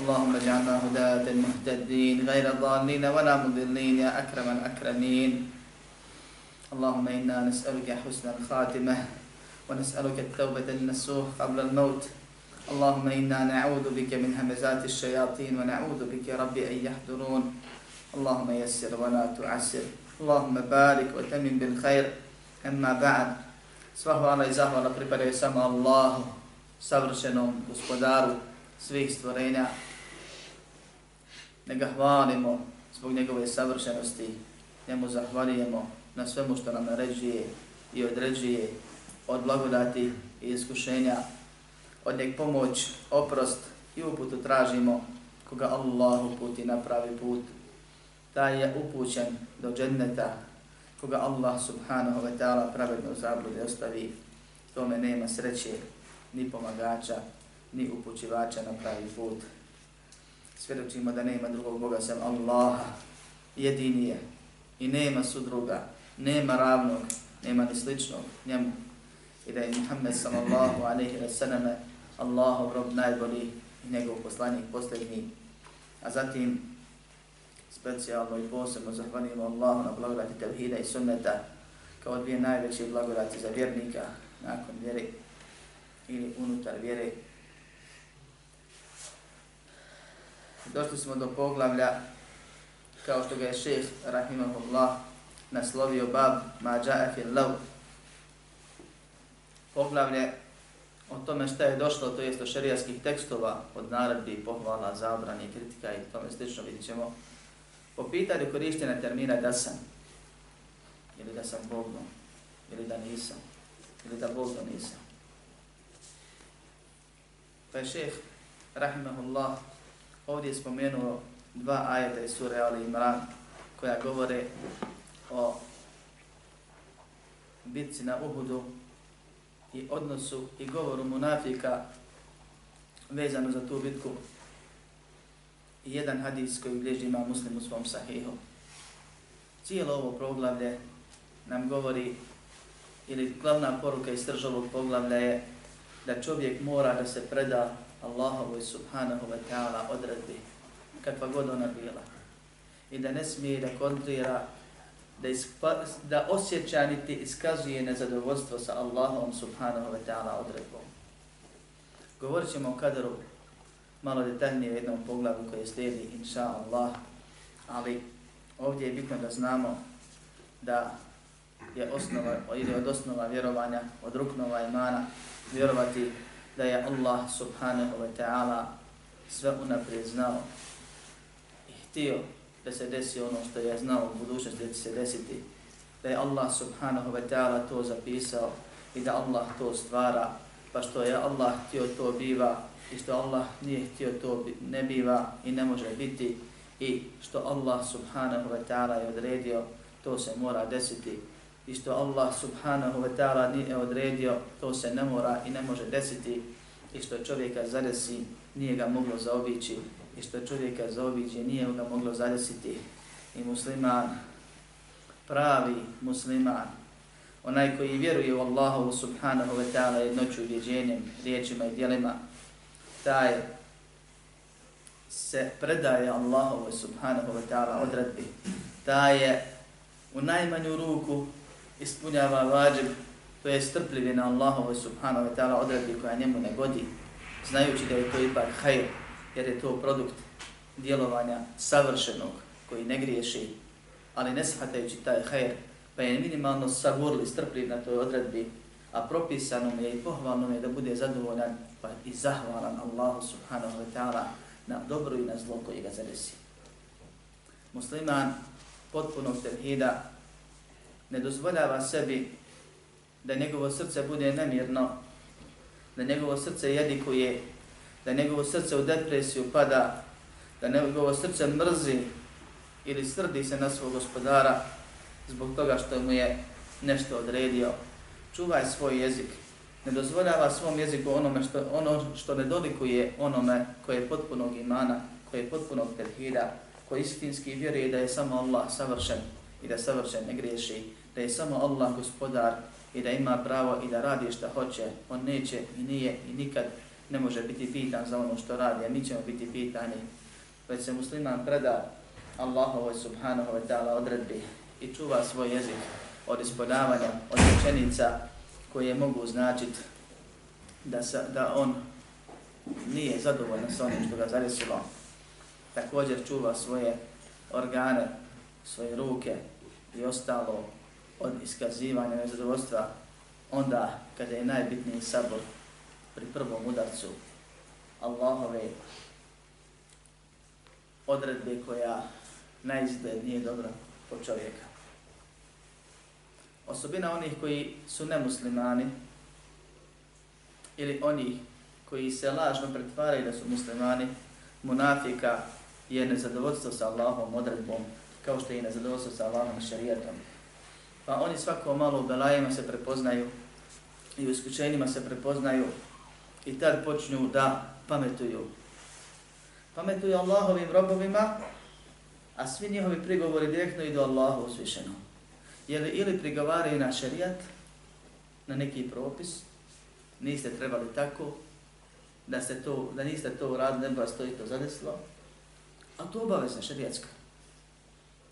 اللهم اجعلنا هداة مهتدين غير ضالين ولا مضلين يا أكرم الأكرمين. اللهم إنا نسألك حسن الخاتمة ونسألك التوبة النسوح قبل الموت. اللهم إنا نعوذ بك من همزات الشياطين ونعوذ بك رب أن يحضرون. اللهم يسر ولا تعسر. اللهم بارك وتمن بالخير. أما بعد Sva hvala i zahvala pripadaju samo Allahu, savršenom gospodaru svih stvorenja. Nega hvalimo zbog njegove savršenosti, njemu zahvalijemo na svemu što nam naređuje i određuje od blagodati i iskušenja od njeg pomoć, oprost i uputu tražimo koga Allah uputi na pravi put. Taj je upućen do dženneta koga Allah subhanahu wa ta'ala pravedno zablude ostavi. Tome nema sreće, ni pomagača, ni upućivača na pravi put. Svjedočimo da nema drugog Boga sem Allaha, jedini je i nema sudruga, nema ravnog, nema ni sličnog njemu. I da je Muhammed sallallahu alaihi wa sallam Allahov rob najbolji i njegov poslanik posljednji. A zatim specijalno i posebno zahvalimo Allahu na blagodati tevhida i sunneta kao dvije najveće blagodati za vjernika nakon vjere ili unutar vjere. Došli smo do poglavlja kao što ga je šeh Rahimahullah naslovio bab mađa'a fil lav. Poglavlje o tome šta je došlo, to jest o šerijskih tekstova od naredbi, pohvala, zabrani, kritika i tome slično, vidit ćemo. Po pitanju korištenja termina da sam, ili da sam Bogom, ili da nisam, ili da Bogom nisam. Pa je šeh, rahimahullah, ovdje je spomenuo dva ajeta iz sure Ali Imran, koja govore o bitci na Uhudu, i odnosu i govoru munafika vezano za tu bitku i jedan hadis koji bliži ima muslim u svom sahihu. Cijelo ovo proglavlje nam govori ili glavna poruka iz ovog poglavlja je da čovjek mora da se preda Allahovu i subhanahu wa ta'ala odredbi kakva god ona bila i da ne smije da kontrira da, ispa, da osjeća niti iskazuje nezadovoljstvo sa Allahom subhanahu wa ta'ala odredbom. Govorit ćemo o kaderu malo detaljnije u jednom poglavu koje slijedi, inša Allah, ali ovdje je bitno da znamo da je osnova, ili od osnova vjerovanja, od ruknova imana, vjerovati da je Allah subhanahu wa ta'ala sve unaprijed znao i htio da se desi ono što je znao u budućnosti da će se desiti, da je Allah subhanahu wa ta'ala to zapisao i da Allah to stvara, pa što je Allah htio to biva i što Allah nije htio to ne biva i ne može biti i što Allah subhanahu wa ta'ala je odredio, to se mora desiti i što Allah subhanahu wa ta'ala nije odredio, to se ne mora i ne može desiti i što čovjeka zadesi, nije ga moglo zaobići i što čovjeka zaobiđe nije ga moglo zadesiti. I musliman, pravi musliman, onaj koji vjeruje u Allahu subhanahu wa ta'ala jednoću uvjeđenjem, riječima i dijelima, taj se predaje Allahu subhanahu wa ta'ala odredbi, taj je u najmanju ruku ispunjava vađib, to je strpljivi na Allahu subhanahu wa ta'ala odredbi koja njemu ne godi, znajući da je to ipak hajr, jer je to produkt djelovanja savršenog koji ne griješi, ali ne shvatajući taj hajr, pa je minimalno savurli, strpljiv na toj odredbi, a propisano je i pohvalno je da bude zadovoljan pa i zahvalan Allahu subhanahu wa ta'ala na dobro i na zlo koji ga zadesi. Musliman potpunog tevhida ne dozvoljava sebi da njegovo srce bude nemirno, da njegovo srce jedikuje, da njegovo srce u depresiju pada, da njegovo srce mrzi ili srdi se na svog gospodara zbog toga što mu je nešto odredio. Čuvaj svoj jezik. Ne dozvoljava svom jeziku onome što, ono što ne dolikuje onome koje je potpunog imana, koje je potpunog terhida, koji istinski vjeruje da je samo Allah savršen i da savršen ne griješi, da je samo Allah gospodar i da ima pravo i da radi što hoće, on neće i nije i nikad ne može biti pitan za ono što radi, a mi ćemo biti pitani. Već se musliman preda Allahovoj subhanahu wa ta'ala odredbi i čuva svoj jezik od ispodavanja, od rečenica koje mogu značiti da, sa, da on nije zadovoljan sa onim što ga zadesilo. Također čuva svoje organe, svoje ruke i ostalo od iskazivanja nezadovoljstva onda kada je najbitniji sabor pri prvom udarcu Allahove odredbe koja najizgled nije dobra po čovjeka. Osobina onih koji su nemuslimani ili onih koji se lažno pretvaraju da su muslimani, munafika je nezadovoljstvo sa Allahom odredbom, kao što je i nezadovoljstvo sa Allahom šarijetom. Pa oni svako malo u belajima se prepoznaju i u iskućenjima se prepoznaju i tad počnu da pametuju. Pametuju Allahovim robovima, a svi njihovi prigovori direktno idu Allahu uzvišeno. Jer ili prigovaraju na šerijat, na neki propis, niste trebali tako, da, ste to, da niste to uradili, ne bi vas to i to zadeslo, a to obavezno šerijatska.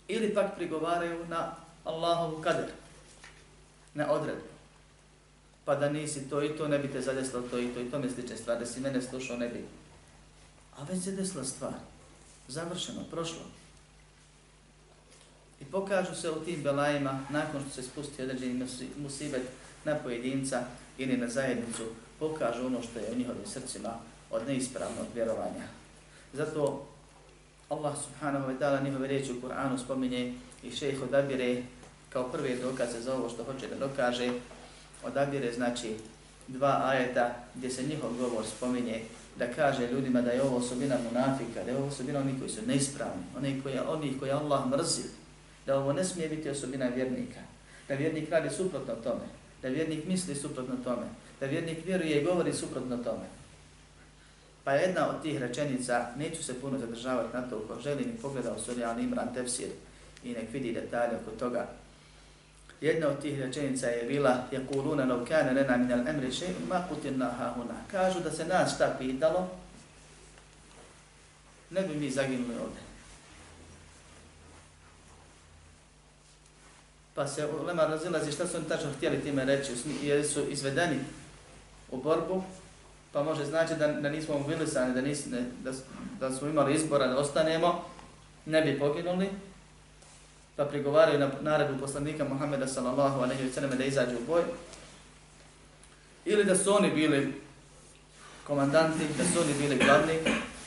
Ili pak prigovaraju na Allahovu kader, na odredbu. Pa da nisi to i to, ne bi te zadeslo to i to i to mi slične stvari, da si mene slušao, ne bi. A već se desila stvar, završeno, prošlo. I pokažu se u tim belajima, nakon što se spusti određeni musibet na pojedinca ili na zajednicu, pokažu ono što je u njihovim srcima od neispravnog vjerovanja. Zato Allah subhanahu wa ta'ala njihove riječi u Kur'anu spominje i šejh odabire kao prve dokaze za ovo što hoće da dokaže, odabire znači dva ajeta gdje se njihov govor spominje da kaže ljudima da je ovo osobina munafika, da je ovo osobina onih koji su neispravni, onih koji, onih koji Allah mrzi, da ovo ne smije biti osobina vjernika, da vjernik radi suprotno tome, da vjernik misli suprotno tome, da vjernik vjeruje i govori suprotno tome. Pa jedna od tih rečenica, neću se puno zadržavati na to, ko želi mi pogledao u suri Al-Imran Tefsir i nek vidi detalje oko toga. Jedna od tih rečenica je bila يَقُولُونَ لَوْ كَانَ لَنَا مِنَ الْأَمْرِ شَيْءٍ مَا قُتِلْنَا هَهُنَا Kažu da se nas šta pitalo, ne bi mi zaginuli ovdje. Pa se Lema razilazi šta su oni tačno htjeli time reći, jer su izvedeni u borbu, pa može znači da, da nismo mobilisani, da, nis, ne, da, da smo imali izbora da ostanemo, ne bi poginuli, pa prigovaraju na naredbu poslanika Muhammeda sallallahu alaihi ve selleme da izađu u boj, ili da su oni bili komandanti, da su oni bili glavni,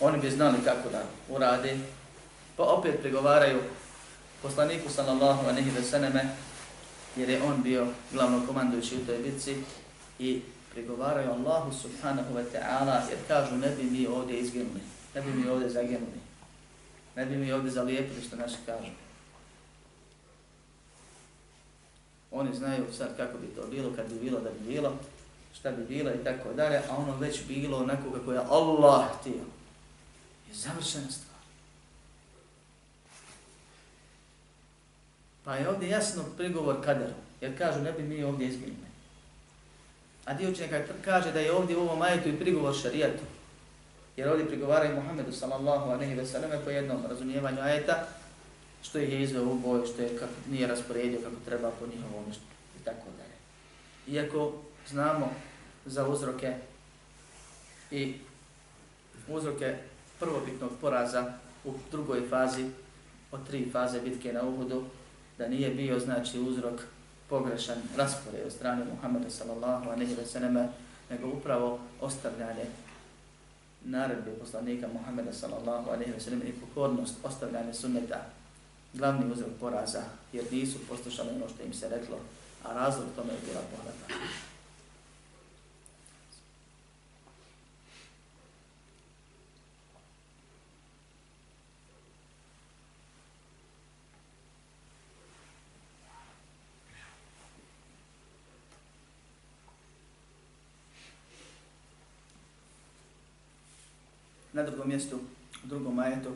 oni bi znali kako da urade, pa opet prigovaraju poslaniku sallallahu alaihi ve selleme jer je on bio glavno komandujući u toj bitci i prigovaraju Allahu subhanahu wa ta'ala jer kažu ne bi mi ovdje izginuli, ne bi mi ovdje zaginuli, ne bi mi ovdje zalijepili što naši kažu. Oni znaju sad kako bi to bilo, kad bi bilo da bi bilo, šta bi bilo i tako dalje, a ono već bilo onako kako je Allah htio. Je završena stvar. Pa je ovdje jasno prigovor kaderu, jer kažu ne bi mi ovdje izmijenili. A dio učenjaka kaže da je ovdje u ovom ajetu i prigovor šarijetu. Jer ovdje prigovaraju Muhammedu sallallahu aleyhi ve selleme po jednom razumijevanju ajeta, što ih je izveo u boj, što je kako, nije rasporedio kako treba po njihovom i tako dalje. Iako znamo za uzroke i uzroke prvobitnog poraza u drugoj fazi od tri faze bitke na Uhudu, da nije bio znači uzrok pogrešan raspored od strane Muhammeda sallallahu alejhi ve selleme, nego upravo ostavljanje naredbe poslanika Muhammeda sallallahu alejhi ve selleme i pokornost ostavljanje sunneta glavni uzrok poraza, jer nisu poslušali ono što im se reklo, a razlog tome je bila pohlepa. Na drugom mjestu, u drugom ajetu,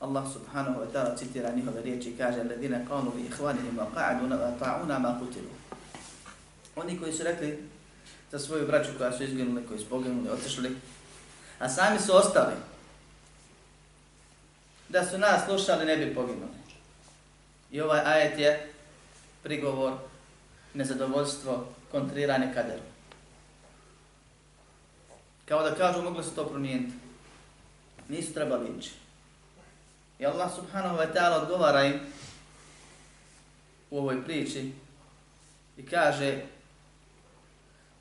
Allah subhanahu wa ta'ala citira njihove riječi i kaže Ledine kanu li ihvanihim wa qa'aduna wa ta'una ma kutilu. Oni koji su rekli za svoju braću koja su izginuli, koji su poginuli, otišli, a sami su ostali, da su nas slušali, ne bi poginuli. I ovaj ajet je prigovor, nezadovoljstvo, kontriranje kaderu. Kao da kažu, mogli su to promijeniti. Nisu trebali ići. I Allah subhanahu wa ta'ala odgovara im u ovoj priči i kaže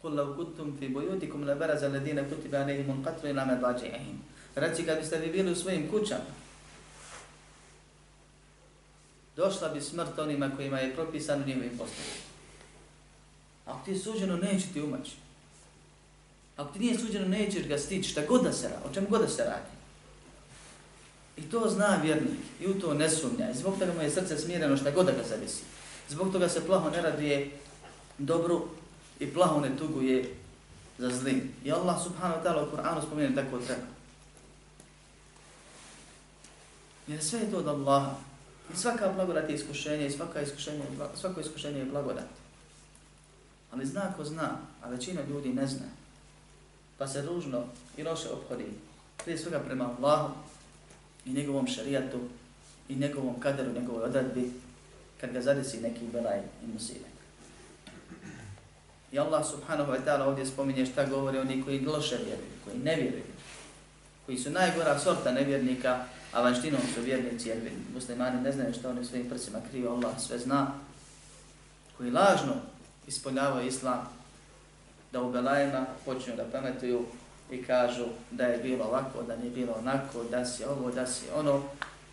قُلْ لَوْ كُنْتُمْ فِي بُيُوتِكُمْ لَبَرَزَ الَّذِينَ كُتِبَ عَلَيْهِمُ الْقَتْرِ إِلَى مَضَاجِعِهِمْ Reci kad biste vi bili u svojim kućama, došla bi smrt onima kojima je propisano njihovim postupom. Ako ti je suđeno, neće ti umaći. Ako ti nije suđeno, nećeš ga stići, šta god da se radi, o čem god da se radi. I to zna vjernik i u to ne sumnja. I zbog toga mu je srce smireno šta god da ga zavisi. Zbog toga se plaho ne raduje dobru i plaho ne tuguje za zlim. I Allah subhanahu wa ta'ala u Kur'anu spomenu tako treba. Jer sve je to od Allaha. I svaka blagodat je iskušenje i svaka iskušenje, svako iskušenje je blagodat. Ali zna ko zna, a većina ljudi ne zna. Pa se ružno i loše obhodi. Prije svega prema Allahu, i njegovom šarijatu i njegovom kaderu, njegovoj odredbi, kad ga zadesi neki belaj i musibet. I Allah subhanahu wa ta'ala ovdje spominje šta govori oni koji loše vjeruju, koji ne vjeruju, koji su najgora sorta nevjernika, a vanštinom su vjernici, jer muslimani ne znaju što oni svojim prsima kriju, Allah sve zna, koji lažno ispoljavaju islam, da u belajima počinju da pametuju i kažu da je bilo ovako, da nije bilo onako, da si ovo, da si ono.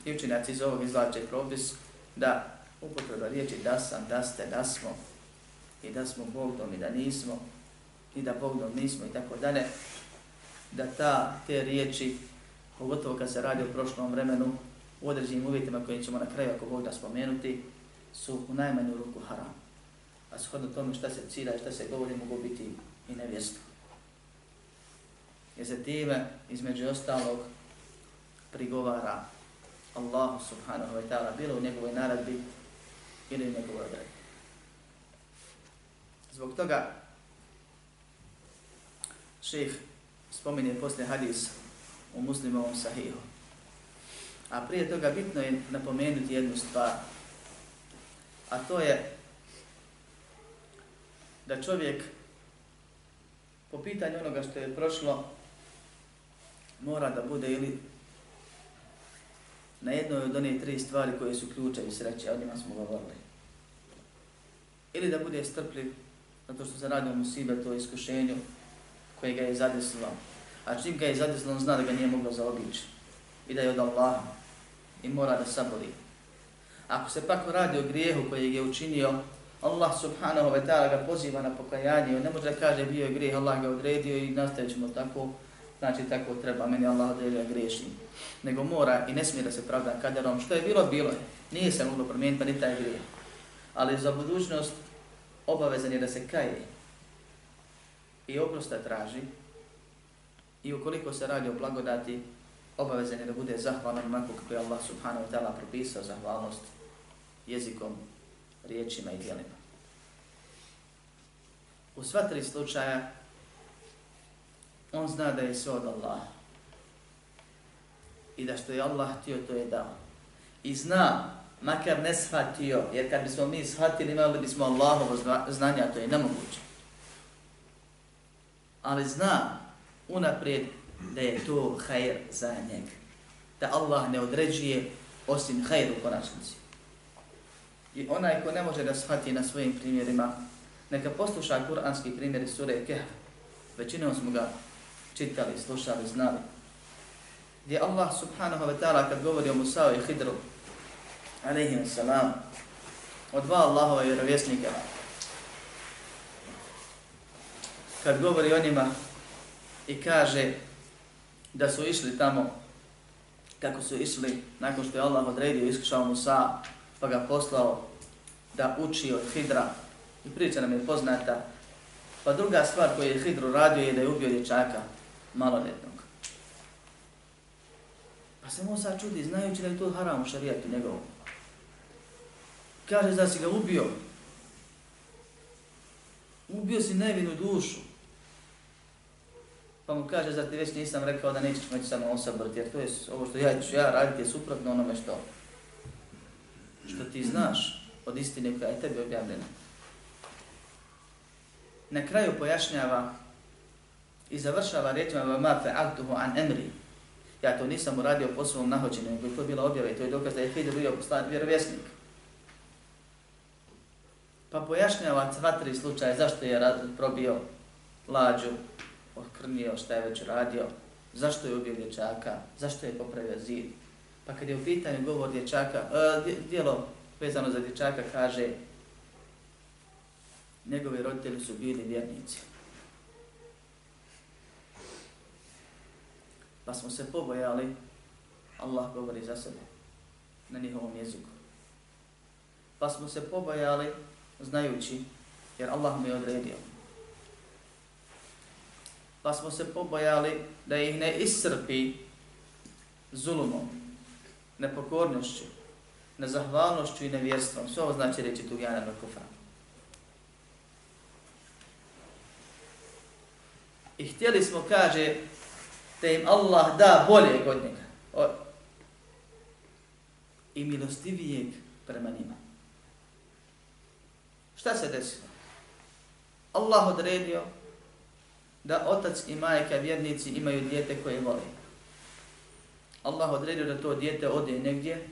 I učinjaci iz ovog izvlače propis da upotreba riječi da sam, da ste, da smo i da smo Bogdom i da nismo i da Bogdom nismo i tako dalje, da ta, te riječi, pogotovo kad se radi o prošlom vremenu, u određenim uvjetima koje ćemo na kraju ako Bog da spomenuti, su u najmanju ruku haram. A shodno tome šta se cira i šta se govori mogu biti i nevjesto jer se time između ostalog prigovara Allahu subhanahu wa ta'ala bilo u njegovoj naradbi ili u njegovoj odredbi. Zbog toga šeheh spominje posle hadis u muslimovom sahihu. A prije toga bitno je napomenuti jednu stvar, a to je da čovjek po pitanju onoga što je prošlo mora da bude ili na jednoj od one tri stvari koje su ključevi sreće, o njima smo govorili. Ili da bude strpljiv, zato što se radi o musibetu, o iskušenju koje ga je zadesilo. A čim ga je zadesilo, on zna da ga nije moglo zaobići. I da je od Allaha. I mora da saboli. Ako se pak radi o grijehu koji je učinio, Allah subhanahu wa ta'ala ga poziva na pokajanje. On ne može da kaže bio je grijeh, Allah ga odredio i nastavit ćemo tako znači tako treba, meni Allah odredio ja grešim. Nego mora i ne smije da se pravda kaderom, što je bilo, bilo je. Nije se moglo promijeniti, pa ni taj grije. Ali za budućnost obavezan je da se kaje i oprosta traži i ukoliko se radi o blagodati, obavezan je da bude zahvalan onako kako je Allah subhanahu wa ta'ala propisao zahvalnost jezikom, riječima i dijelima. U sva tri slučaja on zna da je sve od Allaha. I da što je Allah htio, to je dao. I zna, makar ne shvatio, jer kad bismo mi shvatili, imali bismo Allahovo znanja, to je nemoguće. Ali zna unaprijed da je to hajr za njega. Da Allah ne određuje osim hajr u konačnici. I onaj ko ne može da shvati na svojim primjerima, neka posluša kuranski primjer iz sure Kehf. Većinom smo ga čitali, slušali, znali. Gdje Allah subhanahu wa ta'ala kad govori o Musa'u i Hidru, alaihim salam, o dva Allahova vjerovjesnika, kad govori o njima i kaže da su išli tamo kako su išli nakon što je Allah odredio iskušao Musa pa ga poslao da uči od Hidra. I priča nam je poznata. Pa druga stvar koju je Hidru radio je da je ubio dječaka maloljetnog. Pa se Musa čudi znajući da je to haram u šarijatu njegovom. Kaže da si ga ubio? Ubio si nevinu dušu. Pa mu kaže, zar ti već nisam rekao da nećeš moći samo osabrati, jer to je ovo što ja ću ja raditi je suprotno onome što, što ti znaš od istine koja je tebi objavljena. Na kraju pojašnjava i završava riječima ma fa'altuhu an emri. Ja to nisam uradio po svom nahođenju, nego je to bila objava i to je dokaz da je Hidr bio vjerovjesnik. Pa pojašnjava sva tri slučaje zašto je probio lađu, okrnio, šta je već radio, zašto je ubio dječaka, zašto je popravio zid. Pa kad je u pitanju govor dječaka, e, dijelo vezano za dječaka kaže njegovi roditelji su bili vjernici. Pa smo se pobojali, Allah govori za sebe na njihovom jeziku. Pa smo se pobojali znajući, jer Allah mu je odredio, pa smo se pobojali da ih ne iscrpi zulumom, nepokornošću, nezahvalnošću i nevjerstvom. Sve ovo znači reći tu na kufra. I htjeli smo, kaže, te im Allah da bolje od njega. O, I milostivijeg prema njima. Šta se desilo? Allah odredio da otac i majka vjernici imaju dijete koje voli. Allah odredio da to dijete ode negdje,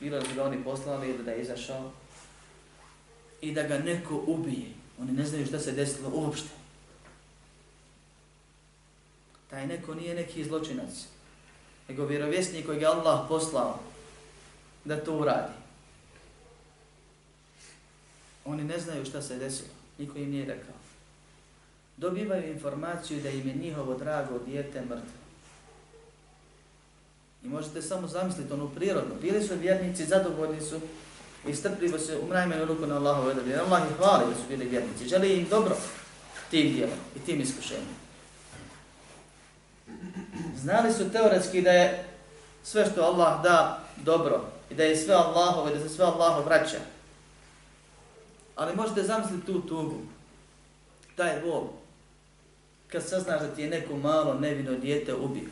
bilo da ga oni poslali ili da je izašao, i da ga neko ubije. Oni ne znaju šta se desilo uopšte. Taj neko nije neki zločinac, nego vjerovjesnik koji ga Allah poslao da to uradi. Oni ne znaju šta se desilo, niko im nije rekao dobivaju informaciju da im je njihovo drago dijete mrtvo. I možete samo zamisliti ono prirodno. Bili su vjernici, zadovoljni su i strpljivo se umrajme ruku na Allahove odabri. Allah ih hvali da su bili vjernici. Želi im dobro tim dijelom i tim iskušenjem. Znali su teoretski da je sve što Allah da dobro i da je sve Allahove, da se sve Allaho vraća. Ali možete zamisliti tu tugu, taj bol, kad saznaš da ti je neko malo nevino dijete ubio.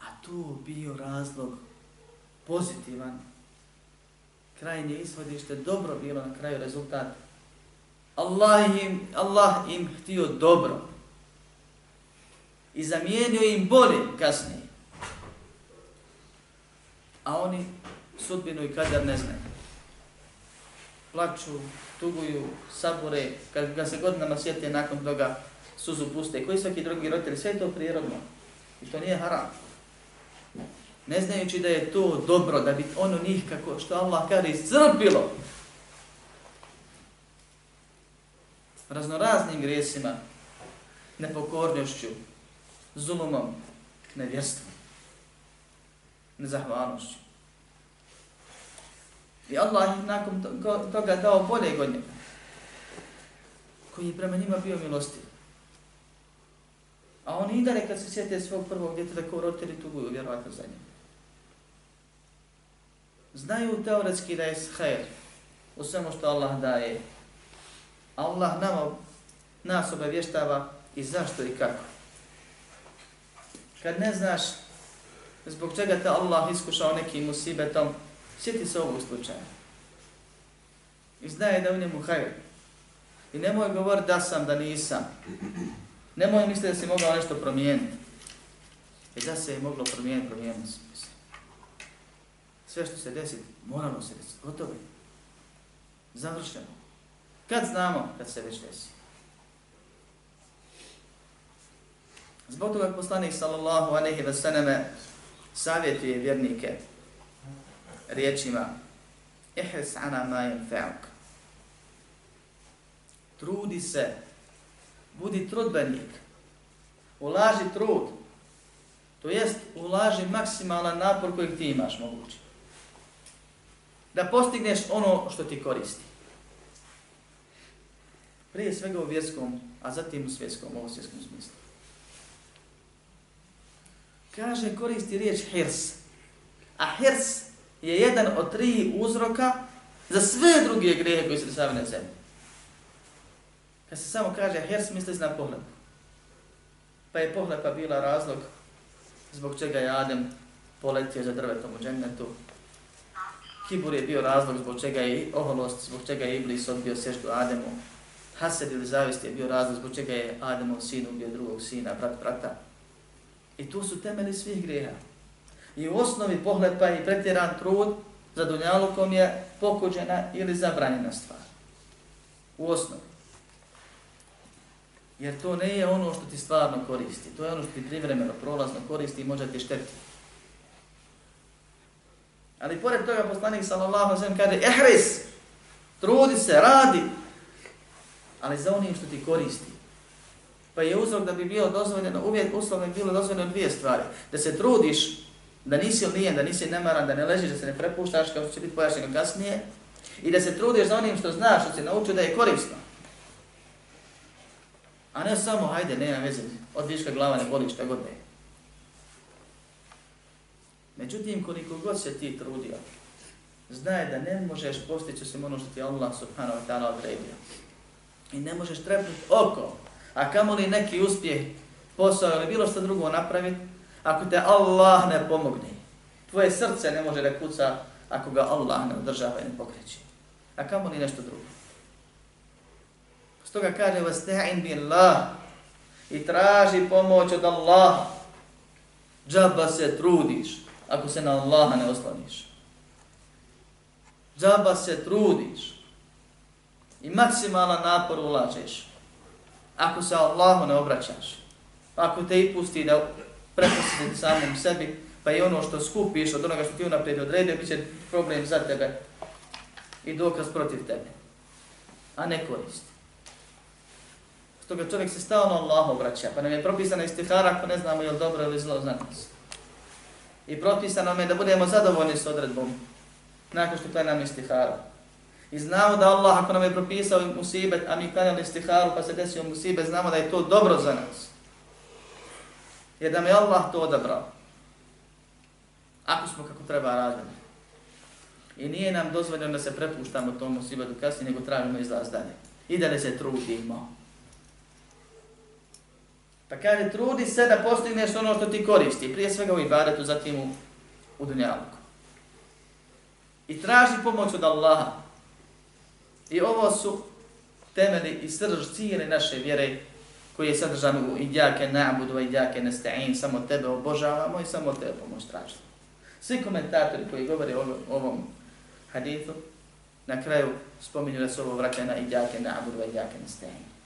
A tu bio razlog pozitivan. Krajnje ishodište dobro bilo na kraju rezultat. Allah im, Allah im htio dobro. I zamijenio im bolje kasnije. A oni sudbinu i kadar ne znaju plaču, tuguju, sabore, kad ga se godinama sjete nakon toga suzu puste, koji svaki drugi roditelj, sve je to prirodno. I to nije haram. Ne znajući da je to dobro, da bi ono njih, kako što Allah kaže, iscrpilo. Raznoraznim grijesima, nepokornošću, zulumom, nevjerstvom, nezahvalnošću. I Allah ih nakon toga dao bolje godine. Koji je prema njima bio milostiv. A oni i dalje kad se sjete svog prvog djeteta kao roditelji tuguju vjerovatno za njim. Znaju teoretski da je hajr u svemu što Allah daje. Allah nama, nas obavještava i zašto i kako. Kad ne znaš zbog čega te Allah iskušao nekim musibetom, Sjeti se ovog slučaja. I znaje da u njemu hajr. I nemoj govor da sam, da nisam. Nemoj misliti da si mogao nešto promijeniti. I e da se je moglo promijeniti, promijeniti se. Sve što se desi, moramo se desiti. Gotovo je. Završeno. Kad znamo? Kad se već desi. Zbog toga poslanik sallallahu aleyhi ve sallame savjetuje vjernike riječima ihris ana ma yanfa'uk. Trudi se, budi trudbenik, ulaži trud, to jest ulaži maksimalan napor kojeg ti imaš mogući. Da postigneš ono što ti koristi. Prije svega u vjerskom, a zatim u svjetskom, u svjetskom smislu. Kaže, koristi riječ hirs. A hirs je jedan od tri uzroka za sve druge grehe koji se dešavaju na zemlji. Kad se samo kaže hirs, misli se na pohled. Pa je pohlepa bila razlog zbog čega je Adem poletio za drvetom u džennetu. Kibur je bio razlog zbog čega je oholost, zbog čega je Iblis odbio sježdu Ademu. Hased ili zavist je bio razlog zbog čega je Adamov sin ubio drugog sina, brat brata. I tu su temeli svih greha. I u osnovi pohlepa i pretjeran trud za dunjalukom je pokuđena ili zabranjena stvar. U osnovi. Jer to ne je ono što ti stvarno koristi. To je ono što ti privremeno, prolazno koristi i može ti štetiti. Ali pored toga poslanik sallallahu alejhi ve sellem kaže: "Ehris, trudi se, radi, ali za onim što ti koristi." Pa je uzrok da bi bilo dozvoljeno, uvijek uslovno bilo dozvoljeno dvije stvari. Da se trudiš, da nisi lijen, da nisi nemaran, da ne ležiš, da se ne prepuštaš, kao što će biti pojašnjeno kasnije, i da se trudiš za onim što znaš, što se naučio da je korisno. A ne samo, hajde, nema veze, od viška glava ne boli šta god ne. Međutim, koliko god se ti trudio, znaje da ne možeš postići osim ono što ti Allah subhanahu wa ta'ala odredio. I ne možeš trepnuti oko, a kamo li neki uspjeh, posao ili bilo što drugo napraviti, ako te Allah ne pomogne. Tvoje srce ne može da kuca ako ga Allah ne održava i ne pokreće. A kamo li nešto drugo. Stoga kaže vasta'in billah i traži pomoć od Allaha. Džaba se trudiš ako se na Allaha ne osloniš. Džaba se trudiš i maksimalan napor ulažeš ako se Allahu ne obraćaš. Ako te i pusti da prepustiš samom sebi, pa i ono što skupiš od onoga što ti unaprijed odredio, bit će problem za tebe i dokaz protiv tebe, a ne koristi. Stoga čovjek se stalno Allahu obraća, pa nam je propisana istihara ako ne znamo je li dobro ili zlo za nas. I propisano nam je da budemo zadovoljni s odredbom nakon što nam istihara. I znamo da Allah ako nam je propisao musibet, a mi klanjali istiharu pa se desio musibet, znamo da je to dobro za nas. Jer da mi Allah to odabrao. Ako smo kako treba radili. I nije nam dozvoljeno da se prepuštamo tom musibetu kasnije, nego tražimo izlaz dalje. I da ne se trudimo. Pa kaže, trudi se da postigneš ono što ti koristi. Prije svega u ibadetu, zatim u, u dunjaluku. I traži pomoć od Allaha. I ovo su temeli i srž cijele naše vjere koji je sadržan u idjake na'budu, idjake nesta'in, samo tebe obožavamo i samo tebe pomoć tražimo. Svi komentatori koji govore o ovom hadithu, na kraju spominju da se ovo vraća na idjake na'budu, idjake nesta'in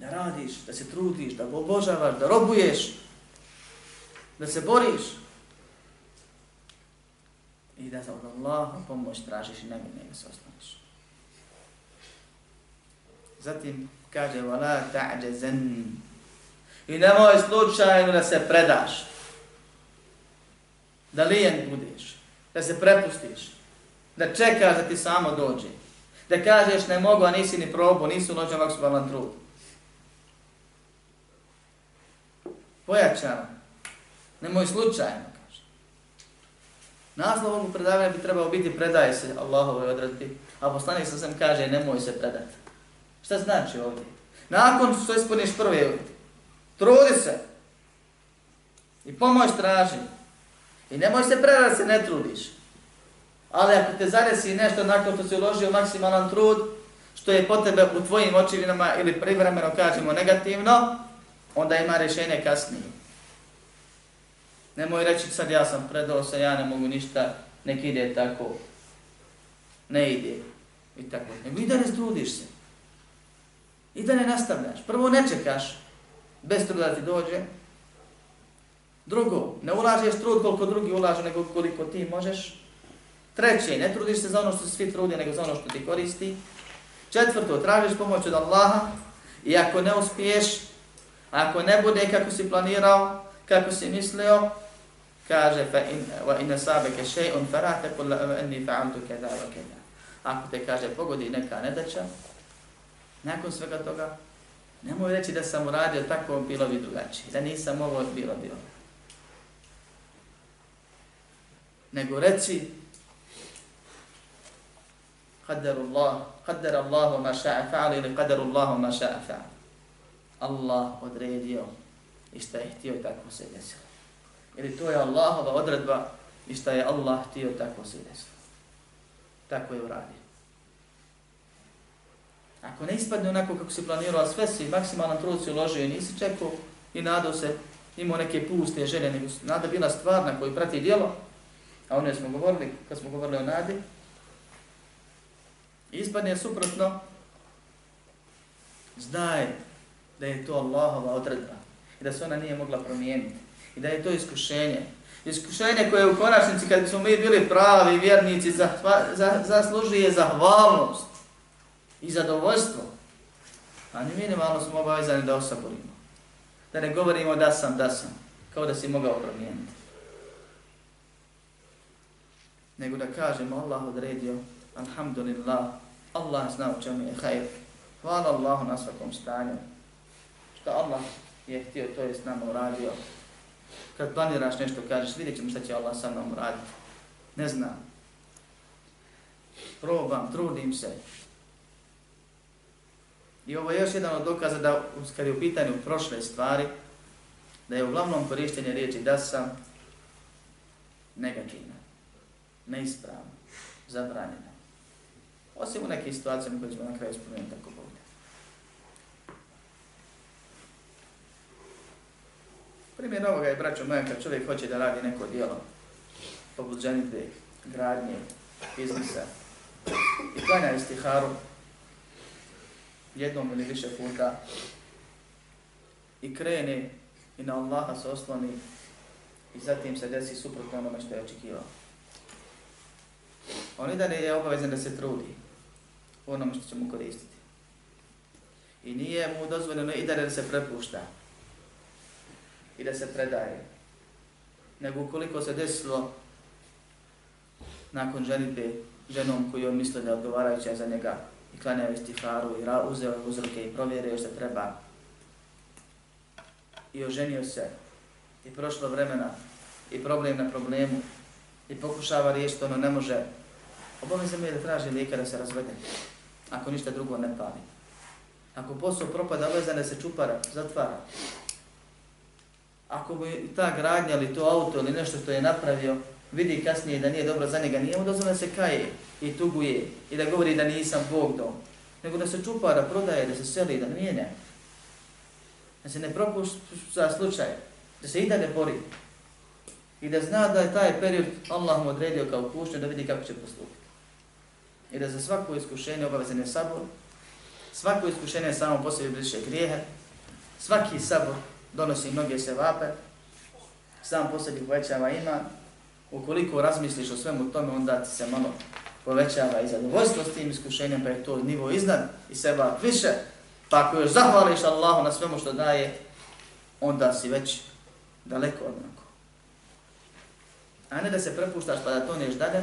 da radiš, da se trudiš, da obožavaš, da robuješ, da se boriš i da za od Allaha pomoć tražiš i ne njega se ostaniš. Zatim kaže wala ta'jazan i nemoj slučajno da se predaš, da lijen budeš, da se prepustiš, da čekaš da ti samo dođe, da kažeš ne mogu, a nisi ni probu, nisu noćan maksubalan trud. pojačano. Nemoj slučajno. Naslov ovog predavanja bi trebao biti predaje se Allahove odredbi, a poslanik sa sam kaže nemoj se predati. Šta znači ovdje? Nakon što ispuniš prve, trudi se i pomoć traži. I nemoj se predati se ne trudiš. Ali ako te zadesi nešto nakon što si uložio maksimalan trud, što je potrebe u tvojim očivinama ili privremeno kažemo negativno, onda ima rješenje kasnije. Nemoj reći sad ja sam predao se, ja ne mogu ništa, nek ide tako. Ne ide. I tako. Nego i da ne trudiš se. I da ne nastavljaš. Prvo ne čekaš, bez truda ti dođe. Drugo, ne ulažeš trud koliko drugi ulažu, nego koliko ti možeš. Treće, ne trudiš se za ono što se svi trudi, nego za ono što ti koristi. Četvrto, tražiš pomoć od Allaha i ako ne uspiješ, ako ne bude kako si planirao, kako si mislio, kaže fa in wa in sabaka shay'un fara taqul anni fa'altu kada wa kada. Ako te kaže pogodi neka nedaća, nakon svega toga, nemoj reći da sam uradio tako bilo bi drugačije, da nisam ovo bilo bilo. Ono. Nego reci qadarullah qadar Allahu ma sha'a fa'ala ili qadarullahu ma sha'a fa'ala. Allah odredio i šta je htio tako se desilo. Ili to je Allahova odredba i šta je Allah htio tako se desilo. Tako je uradio. Ako ne ispadne onako kako si planirao, sve si maksimalan trud si uložio i nisi čekao i nadao se, imao neke puste želje, nego nada bila stvarna koji prati djelo, a ono smo govorili, kad smo govorili o nadi, ispadne suprotno, znaj da je to Allahova odredba i da se ona nije mogla promijeniti i da je to iskušenje. Iskušenje koje u konačnici, kad smo mi bili pravi vjernici, zaslužuje zahvalnost i zadovoljstvo. A ni minimalno smo obavezani da osaborimo. Da ne govorimo da sam, da sam, kao da si mogao promijeniti. Nego da kažemo Allah odredio, alhamdulillah, Allah zna u čemu je hajr. Hvala Allahu na svakom stanju. Što Allah je htio, to je s nama uradio. Kad planiraš nešto, kažeš, vidjet ćemo šta će Allah sa mnom uraditi. Ne znam. Probam, trudim se. I ovo je još jedan od dokaza da, kad je u pitanju prošle stvari, da je uglavnom korištenje riječi da sam negativna, neispravna, zabranjena. Osim u nekim situacijama koje ćemo na kraju spomenuti tako Bog. Primjer ovoga je, braćo moja, kad čovjek hoće da radi neko dijelo, poput ženitve, gradnje, biznisa, i klanja istiharu jednom ili više puta, i krene i na Allaha se osloni, i zatim se desi suprotno onome što je očekivao. On i dalje je obavezan da se trudi u onome što će mu koristiti. I nije mu dozvoljeno i da se prepušta i da se predaje. Nego ukoliko se desilo nakon ženitbe ženom koju on misle da je odgovarajuća za njega i klanjao istifaru i uzeo uzroke i provjerio što treba. I oženio se. I prošlo vremena. I problem na problemu. I pokušava riješiti ono ne može. Obavezno je da traži lijeka da se razvede. Ako ništa drugo ne pali. Ako posao propada, obavezan da se čupara, zatvara ako mu ta gradnja ili to auto ili nešto što je napravio, vidi kasnije da nije dobro za njega, nije mu dozvoljeno da se kaje i tuguje i da govori da nisam Bog dom, nego da se čupa, da prodaje, da se seli, da mijenja. Da se ne propušta slučaj, da se i da ne bori. I da zna da je taj period Allah mu odredio kao pušnju da vidi kako će postupiti. I da za svako iskušenje obavezan je sabor, svako iskušenje samo po sebi bliže grijehe, svaki sabor donosi mnoge sevape, sam posljednji povećava ima, ukoliko razmisliš o svemu tome, onda ti se malo povećava i zadovoljstvo s tim iskušenjem, pa je to nivo iznad i seba više, pa ako još zahvališ Allahu na svemu što daje, onda si već daleko od mnogo. A ne da se prepuštaš pa da to neš dalje,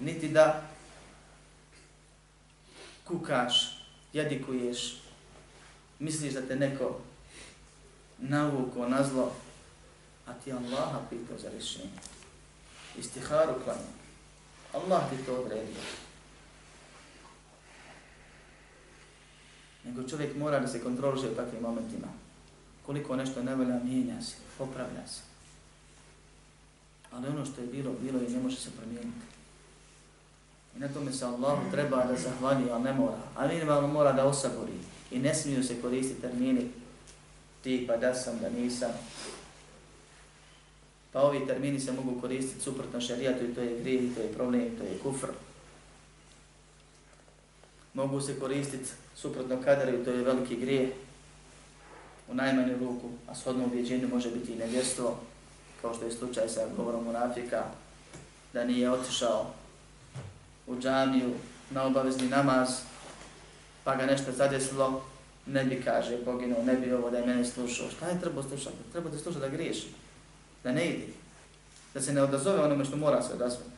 niti da kukaš, jedikuješ, misliš da te neko navuko na zlo, a ti Allaha pitao za rješenje. Istiharu klanja. Allah ti to odredio. Nego čovjek mora da se kontroliše u takvim momentima. Koliko nešto ne velja, mijenja se, popravlja se. Ali ono što je bilo, bilo i ne može se promijeniti. I na tome se Allahu treba da zahvali, ali ne mora. Ali minimalno mora da osabori. I ne smiju se koristiti termini tipa da sam, da nisam. Pa ovi termini se mogu koristiti suprotno šarijatu i to je grije, to je problem, to je kufr. Mogu se koristiti suprotno kadaru i to je veliki grije u najmanju ruku, a shodno ubjeđenju može biti i nevjerstvo, kao što je slučaj sa govorom munafika, da nije otišao u džamiju na obavezni namaz, pa ga nešto zadesilo, ne bi kaže poginuo, ne bi ovo da je mene slušao. Šta je trebao slušati? Treba da sluša da griješi, da ne ide, da se ne odazove onome što mora se odazvati.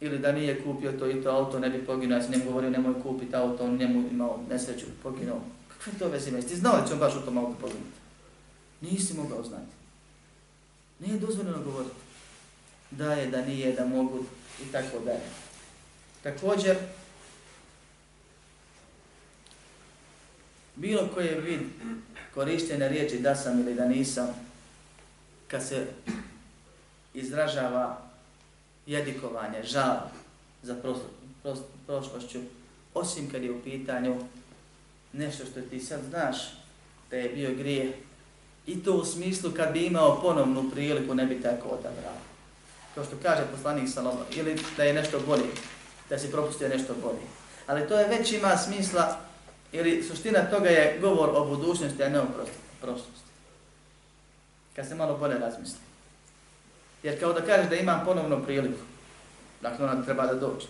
Ili da nije kupio to i to auto, ne bi poginuo, ja sam njemu govorio nemoj kupiti auto, on njemu imao nesreću, poginuo. Kakve to veze ima? Ti znao da će on baš u tom auto poginuti? Nisi mogao znati. Nije dozvoljeno govoriti. Da je, da nije, da mogu i tako dalje. Također, bilo koje vid korištenja riječi da sam ili da nisam, kad se izražava jedikovanje, žal za prošlošću, osim kad je u pitanju nešto što ti sad znaš da je bio grije i to u smislu kad bi imao ponovnu priliku ne bi tako odabrao. Kao što kaže poslanik Salomon, ili da je nešto bolje, da si propustio nešto bolje. Ali to je već ima smisla, ili suština toga je govor o budućnosti, a ne o prošlosti. Kad se malo bolje razmisli. Jer kao da kažeš da imam ponovnu priliku, dakle ona treba da dođe.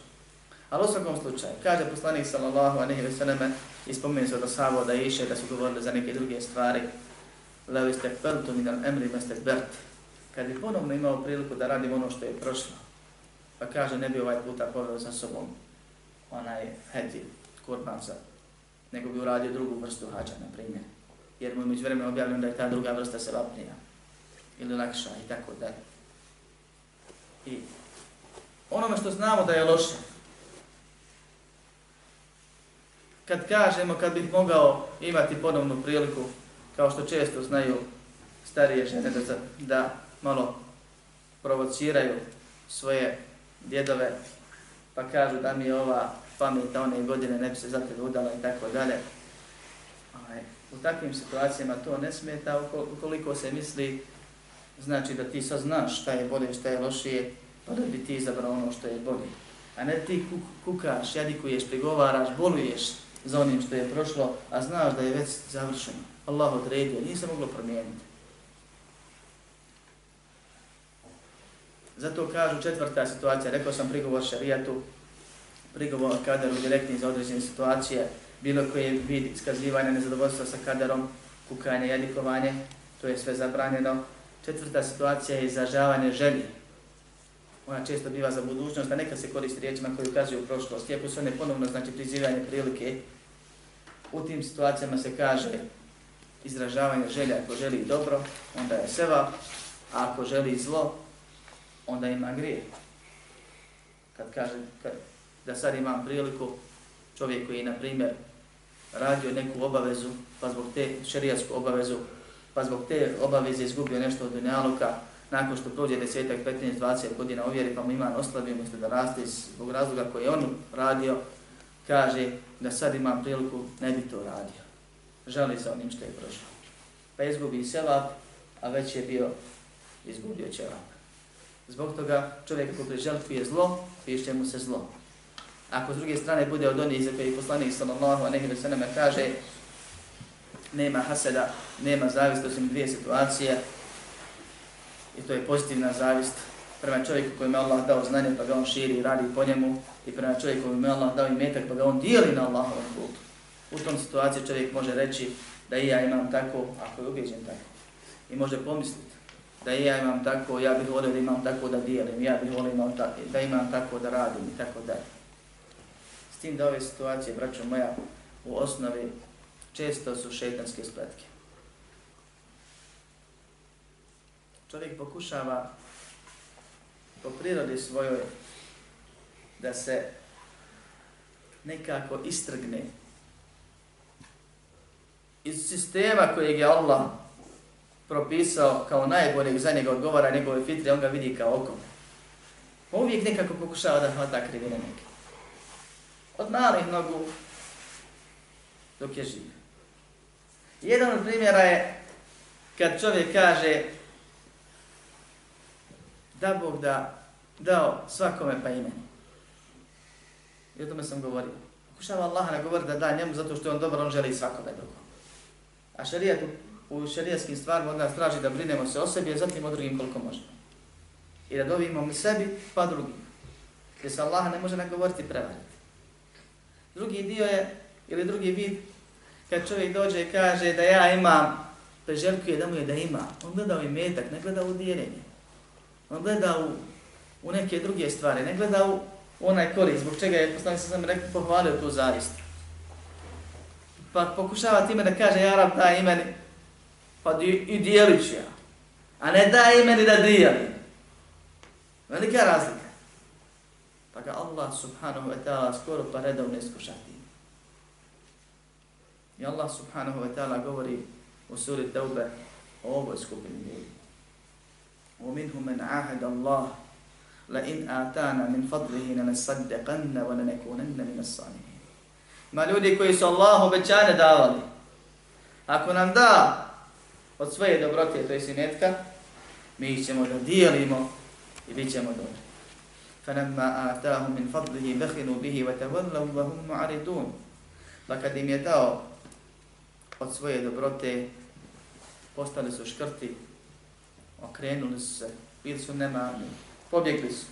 Ali u svakom slučaju, kaže poslanik sallallahu alaihi ve sallam, ispomenu se od ashabo da iše, da su govorili za neke druge stvari, levi ste peltu min al emri me ste bert. Kad bi ponovno imao priliku da radim ono što je prošlo, pa kaže ne bi ovaj puta poveo sa sobom onaj hedji, kurban za nego bi uradio drugu vrstu hađa, na primjer. Jer mu je među vremena objavljeno da je ta druga vrsta se vapnija ili lakša i tako dalje. I onome što znamo da je loše, kad kažemo, kad bih mogao imati ponovnu priliku, kao što često znaju starije žene da, da malo provociraju svoje djedove, pa kažu da mi je ova pameta one godine ne bi se za tebe udala i tako dalje. Ovaj, u takvim situacijama to ne smeta ukoliko se misli znači da ti sad znaš šta je bolje, šta je lošije, pa da bi ti izabrao ono što je bolje. A ne ti kukaš, jadikuješ, prigovaraš, boluješ, za onim što je prošlo, a znaš da je već završeno. Allah odredio, nije se moglo promijeniti. Zato kažu četvrta situacija, rekao sam prigovor šarijatu, prigovor kaderu direktni za određene situacije, bilo koje vid iskazivanja nezadovoljstva sa kaderom, kukanje, jadikovanje, to je sve zabranjeno. Četvrta situacija je izražavanje želje. Ona često biva za budućnost, a neka se koristi riječima koji ukazuju u prošlost. Iako su one ponovno, znači, prizivanje prilike, u tim situacijama se kaže izražavanje želja ako želi dobro, onda je seva, a ako želi zlo, onda ima grije. Kad kaže kad, da sad imam priliku, čovjek koji je, na primjer, radio neku obavezu, pa zbog te šerijatsku obavezu, pa zbog te obaveze izgubio nešto od dunjaluka, nakon što prođe desetak, 15, 20 godina uvjeri, pa mu ima oslabio, umjesto da raste zbog razloga koji je on radio, kaže da sad imam priliku, ne bi to radio. Žali za onim što je prošlo. Pa izgubi selap, a već je bio izgubio ćevap. Zbog toga čovjek ko priželkuje zlo, piše mu se zlo. Ako s druge strane bude od onih za koji poslanik sallallahu a nehi veseleme kaže nema haseda, nema zavist osim dvije situacije i to je pozitivna zavist prema čovjeku kojem je Allah dao znanje pa ga on širi i radi po njemu i prema čovjeku kojem je Allah dao imetak pa ga on dijeli na Allahovom putu. U tom situaciji čovjek može reći da i ja imam tako, ako je ubeđen tako. I može pomisliti da i ja imam tako, ja bih volio da imam tako da dijelim, ja bih volio imam tako, da imam tako da radim i tako dalje. S tim da ove situacije, braćo moja, u osnovi često su šetanske spletke. Čovjek pokušava po prirodi svojoj da se nekako istrgne iz sistema kojeg je Allah propisao kao najboljeg za njega odgovara njegove fitre, on ga vidi kao oko. On pa uvijek nekako pokušava da hvata krivine neke. Od malih nogu dok je živ. Jedan od primjera je kad čovjek kaže da Bog da dao svakome pa imeni. I o tome sam govorio. Pokušava Allah ne govori da da njemu zato što je on dobar, on želi svakome drugom. A šarijat u šarijaskim stvarima od nas traži da brinemo se o sebi, a zatim o drugim koliko možemo. I da dovimo mi sebi, pa drugim. Jer se Allah ne može nagovoriti prevariti. Drugi dio je, ili drugi vid, kad čovjek dođe i kaže da ja imam, preželjkuje da mu je da ima, on gleda u imetak, ne gleda u dijeljenje. On gleda u, u neke druge stvari, ne gleda u onaj korist, zbog čega je poslanik sam rekao, pohvalio tu zavist. Pa pokušava time da kaže, ja rab daj imeni, pa di, i dijelit ću ja. A ne daj imeni da dijelim. Velika razlika Pa ga Allah subhanahu wa ta'ala skoro pa redovno iskušati. I Allah subhanahu wa ta'ala govori u suri Taube o ovoj skupini ljudi. ومنهم من عاهد الله لئن آتانا من فضله لنصدقن ولنكونن من الصالحين Ma ljudi koji su Allahu obećanje davali, ako nam da od svoje dobrote, to je sinetka, mi ćemo da dijelimo i bit ćemo dobri. فَنَمَّا آتَاهُ مِنْ فَضْلِهِ بَخِنُوا بِهِ وَتَوَلَّوْا وَهُمْ مُعَرِدُونَ Pa kad im je dao od svoje dobrote, postali su škrti, okrenuli su se, bili su nemarni, pobjegli su.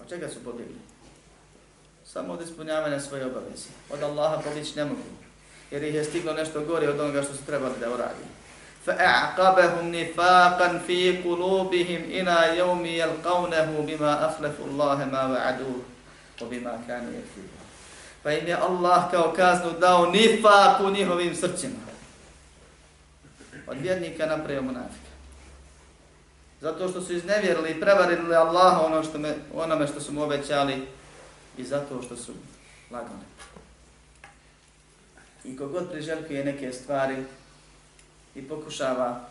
Od čega su pobjegli? Samo od ispunjavanja svoje obaveze. Od Allaha pobjeći ne mogu. Jer ih je stiglo nešto gore od onoga što su trebali da uradi. فَأَعْقَبَهُمْ نِفَاقًا فِي قُلُوبِهِمْ إِنَا يَوْمِ يَلْقَوْنَهُ بِمَا أَخْلَفُ اللَّهَ مَا وَعَدُوهُ وَبِمَا كَانُ يَكْفِرُ Pa im je Allah kao kaznu dao nifak u njihovim srcima od vjernika napravio munafika. Zato što su iznevjerili i prevarili Allaha ono što me, onome što su mu obećali i zato što su lagali. I kogod priželjkuje neke stvari i pokušava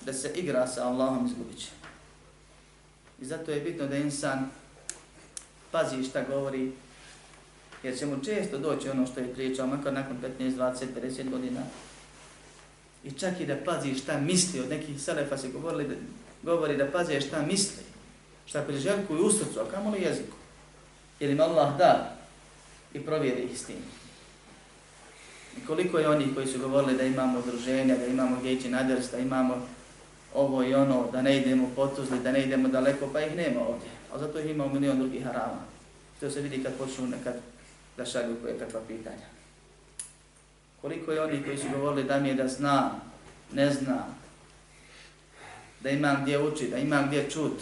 da se igra sa Allahom izgubit će. I zato je bitno da insan pazi šta govori, jer će mu često doći ono što je pričao, makar nakon 15, 20, 50 godina, I čak i da pazi šta misli, od nekih selefa se govorili da, govori da pazi šta misli, šta priželjkuju u srcu, a kamo li jeziku. Jer im Allah da i provjeri ih s tim. I koliko je onih koji su govorili da imamo udruženja, da imamo geći naders, da imamo ovo i ono, da ne idemo potuzli, da ne idemo daleko, pa ih nema ovdje. A zato ih ima milion drugih harama. To se vidi kad počnu nekad da šalju koje kakva pitanja. Koliko je oni koji su govorili da mi je da zna, ne zna, da imam gdje učiti, da imam gdje čut,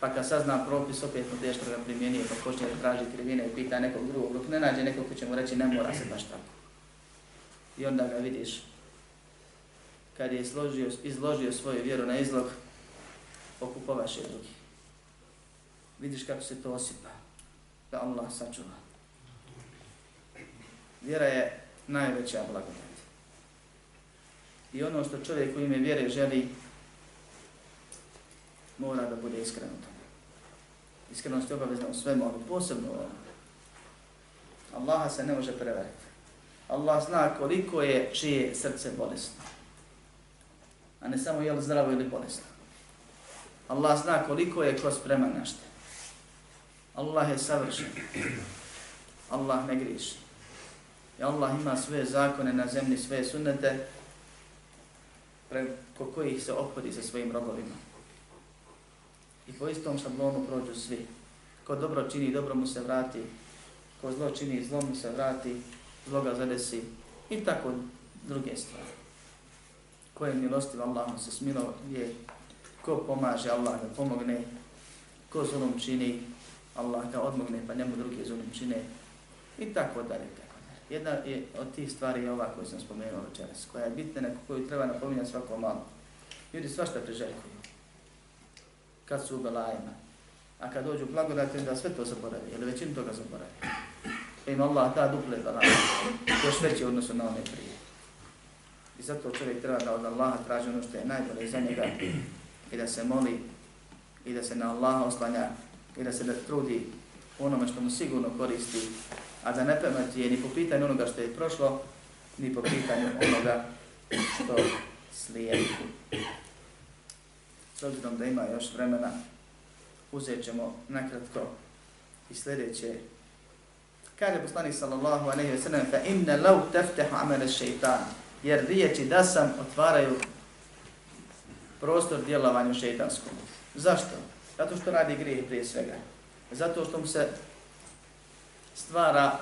pa kad sazna propis, opet mu teško ga primjenije, pa počne tražiti krivine i pita nekog drugog, dok ne nađe nekog ko će mu reći ne mora se baš tako. I onda ga vidiš, kad je izložio, izložio svoju vjeru na izlog, okupovaš je drugi. Vidiš kako se to osipa, da Allah sačuva. Vjera je najveća blagodat. I ono što čovjek u ime vjere želi, mora da bude iskren u tome. Iskrenost je obavezna u svemu, ali posebno u ovom. Allaha se ne može prevariti. Allah zna koliko je čije srce bolesno. A ne samo je li zdravo ili bolesno. Allah zna koliko je ko spreman našte. Allah je savršen. Allah ne griši. I Allah ima sve zakone na zemlji, sve sunnete preko kojih se ophodi sa svojim robovima. I po istom šablonu prođu svi. Ko dobro čini, dobro mu se vrati. Ko zlo čini, zlo mu se vrati zloga zadesi. I tako druge stvari. Ko je milostiv, Allah mu se smilo je. Ko pomaže, Allah ga pomogne. Ko zulum čini, Allah ga odmogne, pa njemu drugi zulum čine. I tako dalje. Tako dalje. Jedna je od tih stvari je ova koju sam spomenuo večeras, koja je bitna, neko koju treba napominjati svako malo. Ljudi svašta priželjkuju kad su u belajima. A kad dođu blagodati, da sve to zaboravi, ili većinu toga zaboravi. Pa im Allah da duple belaje, još veće odnosu na one prije. I zato čovjek treba da od Allaha traži ono što je najbolje za njega. i da se moli i da se na Allaha oslanja i da se da trudi onome što mu sigurno koristi, a da ne je ni po pitanju onoga što je prošlo, ni po pitanju onoga što slijedi. S obzirom da ima još vremena, uzet ćemo nakratko i sljedeće. Kaže poslanik sallallahu alejhi ve sellem: fa inna law taftahu amala shaytan jer riječi da sam otvaraju prostor djelovanju šejtanskom. Zašto? Zato što radi grije prije svega. Zato što mu se stvara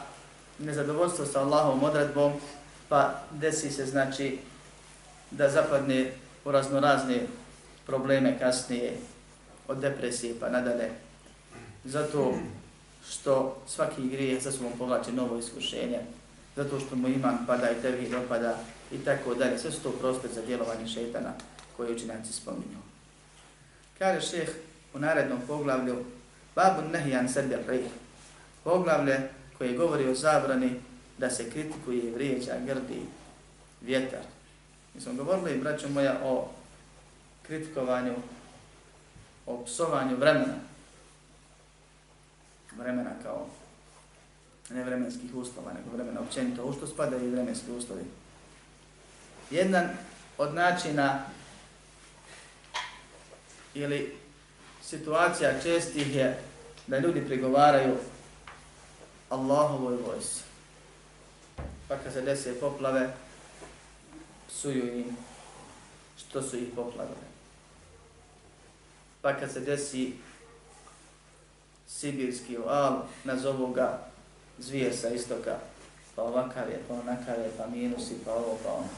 nezadovoljstvo sa Allahovom odredbom, pa desi se znači da zapadne u raznorazne probleme kasnije od depresije pa nadalje. Zato što svaki grije sa sobom povlači novo iskušenje, zato što mu iman pada i tebi dopada i tako dalje. Sve su to prostor za djelovanje šetana koje učinjaci spominju. Kaže šeh u narednom poglavlju Babu nehijan sebi rih. Poglavlje koje govori o zabrani da se kritikuje vrijeđa, grdi, vjetar. Mi smo govorili, braćo moja, o kritikovanju, o psovanju vremena. Vremena kao ne vremenskih uslova, nego vremena općenito. U što spadaju i vremenski uslovi? Jedan od načina ili situacija čestih je da ljudi prigovaraju Allahovoj vojsi. Pa kad se dese poplave, psuju im što su ih poplavile. Pa kad se desi sibirski oal, nazovu ga zvije sa istoka, pa ovakav je, pa onakav je, pa minusi, pa ovo, pa ono.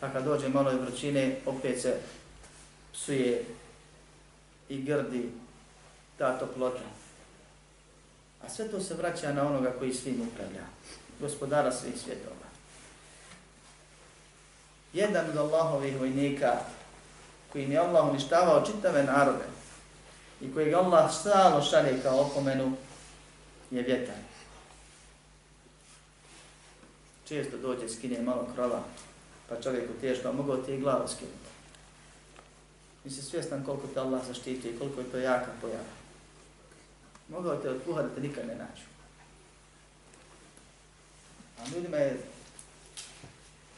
Pa kad dođe malo vrućine, opet se psuje i grdi ta toplota. A sve to se vraća na onoga koji svim upravlja, gospodara svih svjetova. Jedan od Allahovih vojnika koji je Allah uništavao čitave narode i koji ga Allah stalo šalje kao opomenu je vjetar. Često dođe, skine malo krova, pa čovjeku teško, a mogao ti i glavu skinuti. Nisi svjestan koliko te Allah zaštiti i koliko je to jaka pojava. Mogao te otpuhati da te nikad ne naću. A ljudima je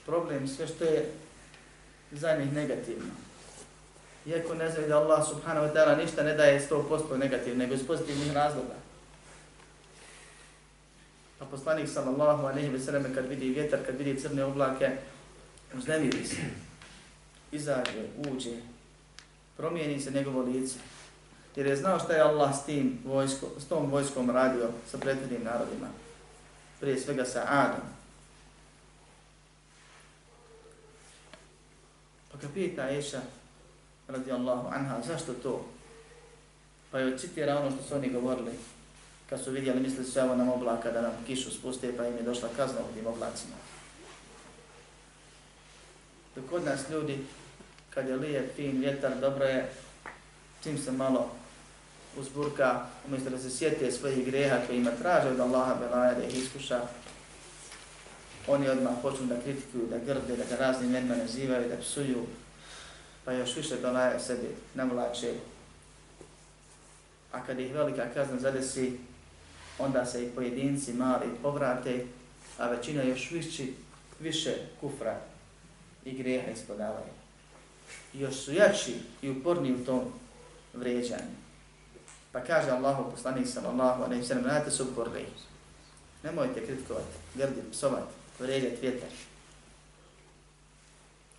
problem sve što je za njih negativno. Iako ne znaju da Allah subhanahu wa ta'ala ništa ne daje 100% negativ, nego iz pozitivnih razloga. A poslanik sallallahu alaihi wa sallam kad vidi vjetar, kad vidi crne oblake, uznemiri se. Izađe, uđe, promijeni se njegovo lice. Jer je znao šta je Allah s, tim vojsko, s tom vojskom radio sa prethodnim narodima. Prije svega sa Adom. Pa kad pita Eša, radijallahu anha, zašto to? Pa joj citira ono što su oni govorili. Kad su vidjeli, mislili su evo nam oblaka da nam kišu spuste, pa im je došla kazna u tim oblacima. Dok kod nas ljudi kad je lije fin vjetar, dobro je, čim se malo uzburka, umjesto da se sjete svojih greha koji ima traže od Allaha belaja da ih iskuša, oni odmah počnu da kritikuju, da grde, da ga raznim imenima nazivaju, da psuju, pa još više belaja sebi navlače. A kad ih velika kazna zadesi, onda se i pojedinci mali povrate, a većina još više, više kufra i greha ispodavaju još su jači i uporni u tom vrijeđanju. Pa kaže Allahu poslanik sallallahu alejhi ve sellem, nemojte se uporni. Nemojte kritikovati, grditi, psovati, vrijeđati vjetar.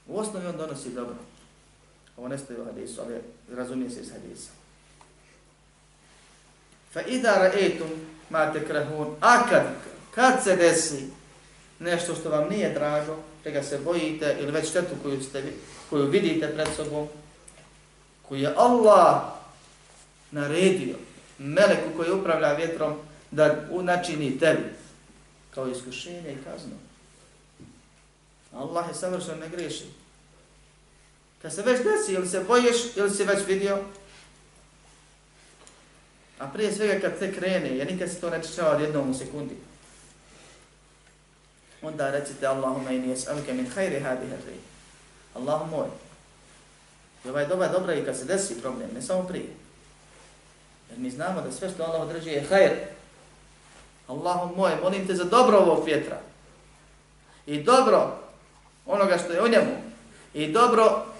U osnovi on donosi dobro. Ovo ne stoji u hadisu, ali razumije se iz hadisa. Fa idha ra'etum ma tekrahun, a kad, kad se desi nešto što vam nije drago, čega se bojite ili već štetu koju, ste, koju vidite pred sobom, koju je Allah naredio meleku koji upravlja vjetrom da načini tebi kao iskušenje i kaznu. Allah je savršen, ne greši. Kad se već desi, ili se bojiš, ili si već vidio, a prije svega kad te krene, jer nikad se to ne češava jednom u sekundi, onda recite Allahumma inni es'aluke min khairi hadhihi ar-rih. Allah moj, I ovaj doba dobra i kad se desi problem, ne samo prije. Jer mi znamo da sve što Allah određuje je hajr. Allahom moj, molim te za dobro ovog vjetra. I dobro onoga što je u njemu. I dobro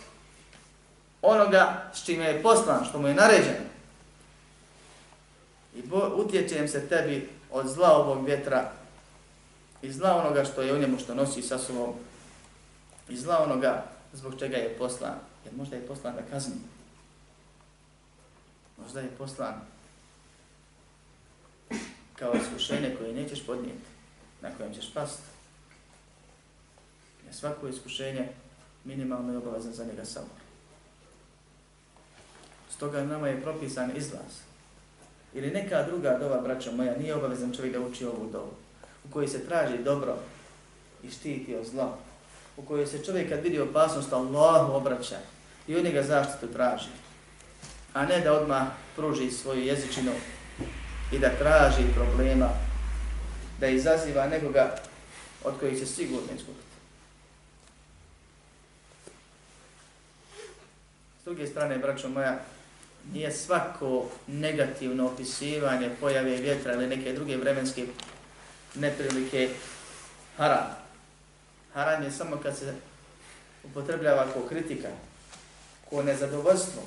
onoga s čime je poslan, što mu je naređeno. I utječem se tebi od zla ovog vjetra i zla onoga što je u njemu što nosi sa sobom i zla onoga zbog čega je poslan. Jer možda je poslan da kazni. Možda je poslan kao iskušenje koje nećeš podnijeti, na kojem ćeš pasti. Jer svako iskušenje minimalno je obavezan za njega sabor. Stoga nama je propisan izlaz. Ili neka druga dova, braćo moja, nije obavezan čovjek da uči ovu dovu, u kojoj se traži dobro i štiti od zla, u kojoj se čovjek kad vidi opasnost Allahu obraća i od njega zaštitu traži, a ne da odmah pruži svoju jezičinu i da traži problema, da izaziva nekoga od kojih će sigurno izgubiti. S druge strane, braćo moja, nije svako negativno opisivanje pojave vjetra ili neke druge vremenske neprilike haram. Haram je samo kad se upotrebljava kao kritika, kao nezadovoljstvo.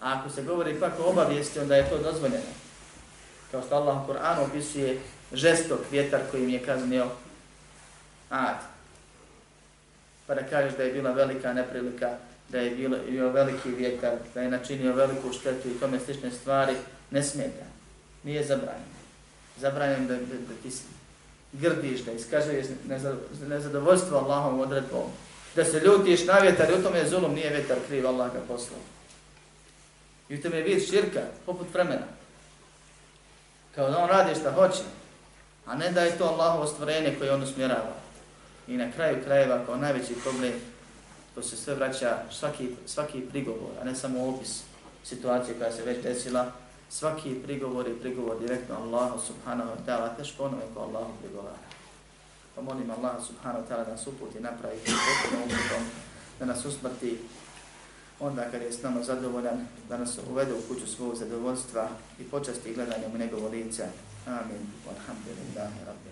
A ako se govori pak o obavijesti, onda je to dozvoljeno. Kao što Allah u Koranu opisuje žestok vjetar kojim je kaznio Ad. Pa da kažeš da je bila velika neprilika, da je bilo, bio veliki vjetar, da je načinio veliku štetu i tome slične stvari, ne smeta. Nije zabranjeno. Zabranjeno da, da, da ti grdiš, da iskazuješ nezadovoljstvo Allahom odredbom, da se ljutiš na vjetar i u tome je zulum, nije vjetar kriv, Allah ga poslao. I u tome je vid širka, poput vremena. Kao da on radi šta hoće, a ne da je to Allahovo stvorenje koje on usmjerava. I na kraju krajeva, kao najveći problem, to se sve vraća svaki, svaki prigovor, a ne samo opis situacije koja se već desila, svaki prigovor je prigovor direktno Allahu subhanahu wa ta'ala, teško onome ko Allahu prigovara. Pa molim Allah subhanahu wa ta'ala da nas uputi napravi potpuno uputom, da nas usmrti onda kad je s nama zadovoljan, da nas uvede u kuću svog zadovoljstva i počasti gledanjem u njegovo lice. Amin. Alhamdulillahi rabbil